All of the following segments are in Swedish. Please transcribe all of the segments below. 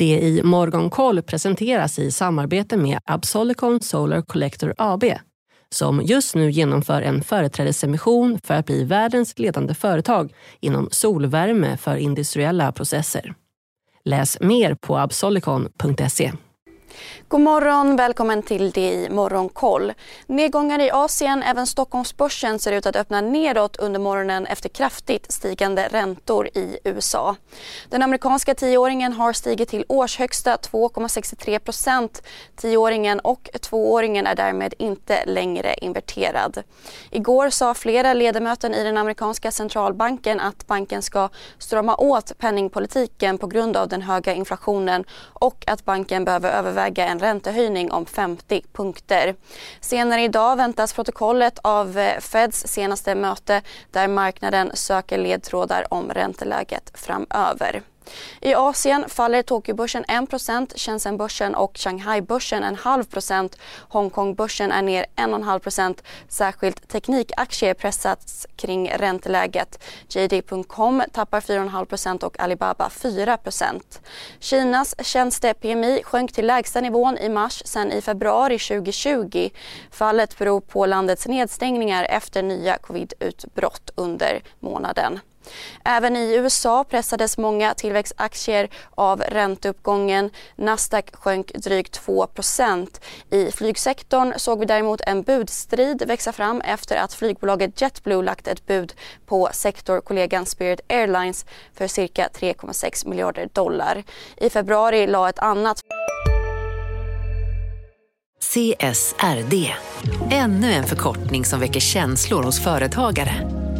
Det i Morgonkoll presenteras i samarbete med Absolicon Solar Collector AB som just nu genomför en företrädesemission för att bli världens ledande företag inom solvärme för industriella processer. Läs mer på absolicon.se. God morgon, välkommen till det i Morgonkoll. Nedgångar i Asien, även Stockholmsbörsen ser ut att öppna nedåt under morgonen efter kraftigt stigande räntor i USA. Den amerikanska tioåringen har stigit till årshögsta 2,63 procent. Tioåringen och tvååringen är därmed inte längre inverterad. Igår sa flera ledamöter i den amerikanska centralbanken att banken ska strama åt penningpolitiken på grund av den höga inflationen och att banken behöver överväga en räntehöjning om 50 punkter. Senare idag väntas protokollet av eh, Feds senaste möte där marknaden söker ledtrådar om ränteläget framöver. I Asien faller Tokyobörsen 1% Shenzhenbörsen och Shanghaibörsen en halv procent. Hongkongbörsen är ner 1,5% Särskilt teknikaktier pressats kring ränteläget. JD.com tappar 4,5% och Alibaba 4% Kinas tjänste-PMI sjönk till lägsta nivån i mars sen i februari 2020. Fallet beror på landets nedstängningar efter nya covidutbrott under månaden. Även i USA pressades många tillväxtaktier av ränteuppgången. Nasdaq sjönk drygt 2% I flygsektorn såg vi däremot en budstrid växa fram efter att flygbolaget JetBlue lagt ett bud på sektorkollegan Spirit Airlines för cirka 3,6 miljarder dollar. I februari la ett annat CSRD, ännu en förkortning som väcker känslor hos företagare.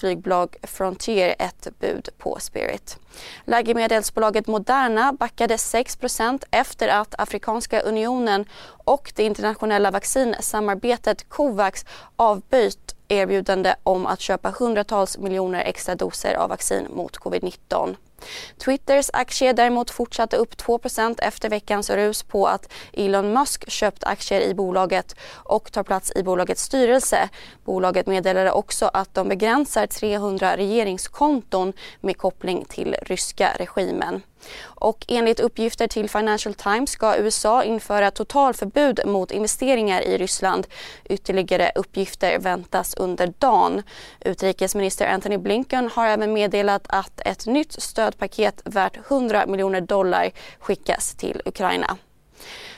Flygbolag Frontier ett bud på Spirit. Läkemedelsbolaget Moderna backade 6% efter att Afrikanska unionen och det internationella vaccinsamarbetet Covax avböjt erbjudande om att köpa hundratals miljoner extra doser av vaccin mot covid-19. Twitters aktie däremot fortsatte upp 2% efter veckans rus på att Elon Musk köpt aktier i bolaget och tar plats i bolagets styrelse. Bolaget meddelade också att de begränsar 300 regeringskonton med koppling till ryska regimen. Och enligt uppgifter till Financial Times ska USA införa totalförbud mot investeringar i Ryssland. Ytterligare uppgifter väntas under dagen. Utrikesminister Antony Blinken har även meddelat att ett nytt stödpaket värt 100 miljoner dollar skickas till Ukraina.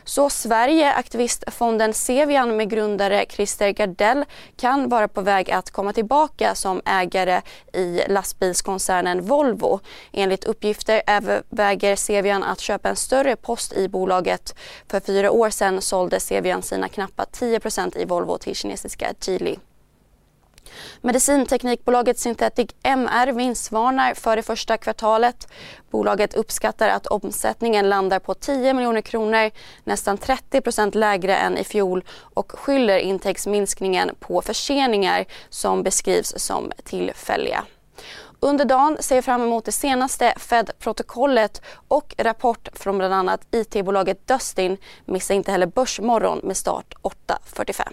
Så Sverige, aktivistfonden Sevian med grundare Christer Gardell kan vara på väg att komma tillbaka som ägare i lastbilskoncernen Volvo. Enligt uppgifter överväger Sevian att köpa en större post i bolaget. För fyra år sedan sålde Sevian sina knappa 10% i Volvo till kinesiska Geely. Medicinteknikbolaget Synthetic MR vinstvarnar för det första kvartalet. Bolaget uppskattar att omsättningen landar på 10 miljoner kronor, nästan 30% lägre än i fjol och skyller intäktsminskningen på förseningar som beskrivs som tillfälliga. Under dagen ser jag fram emot det senaste Fed-protokollet och rapport från bland annat IT-bolaget Dustin. Missa inte heller Börsmorgon med start 8.45.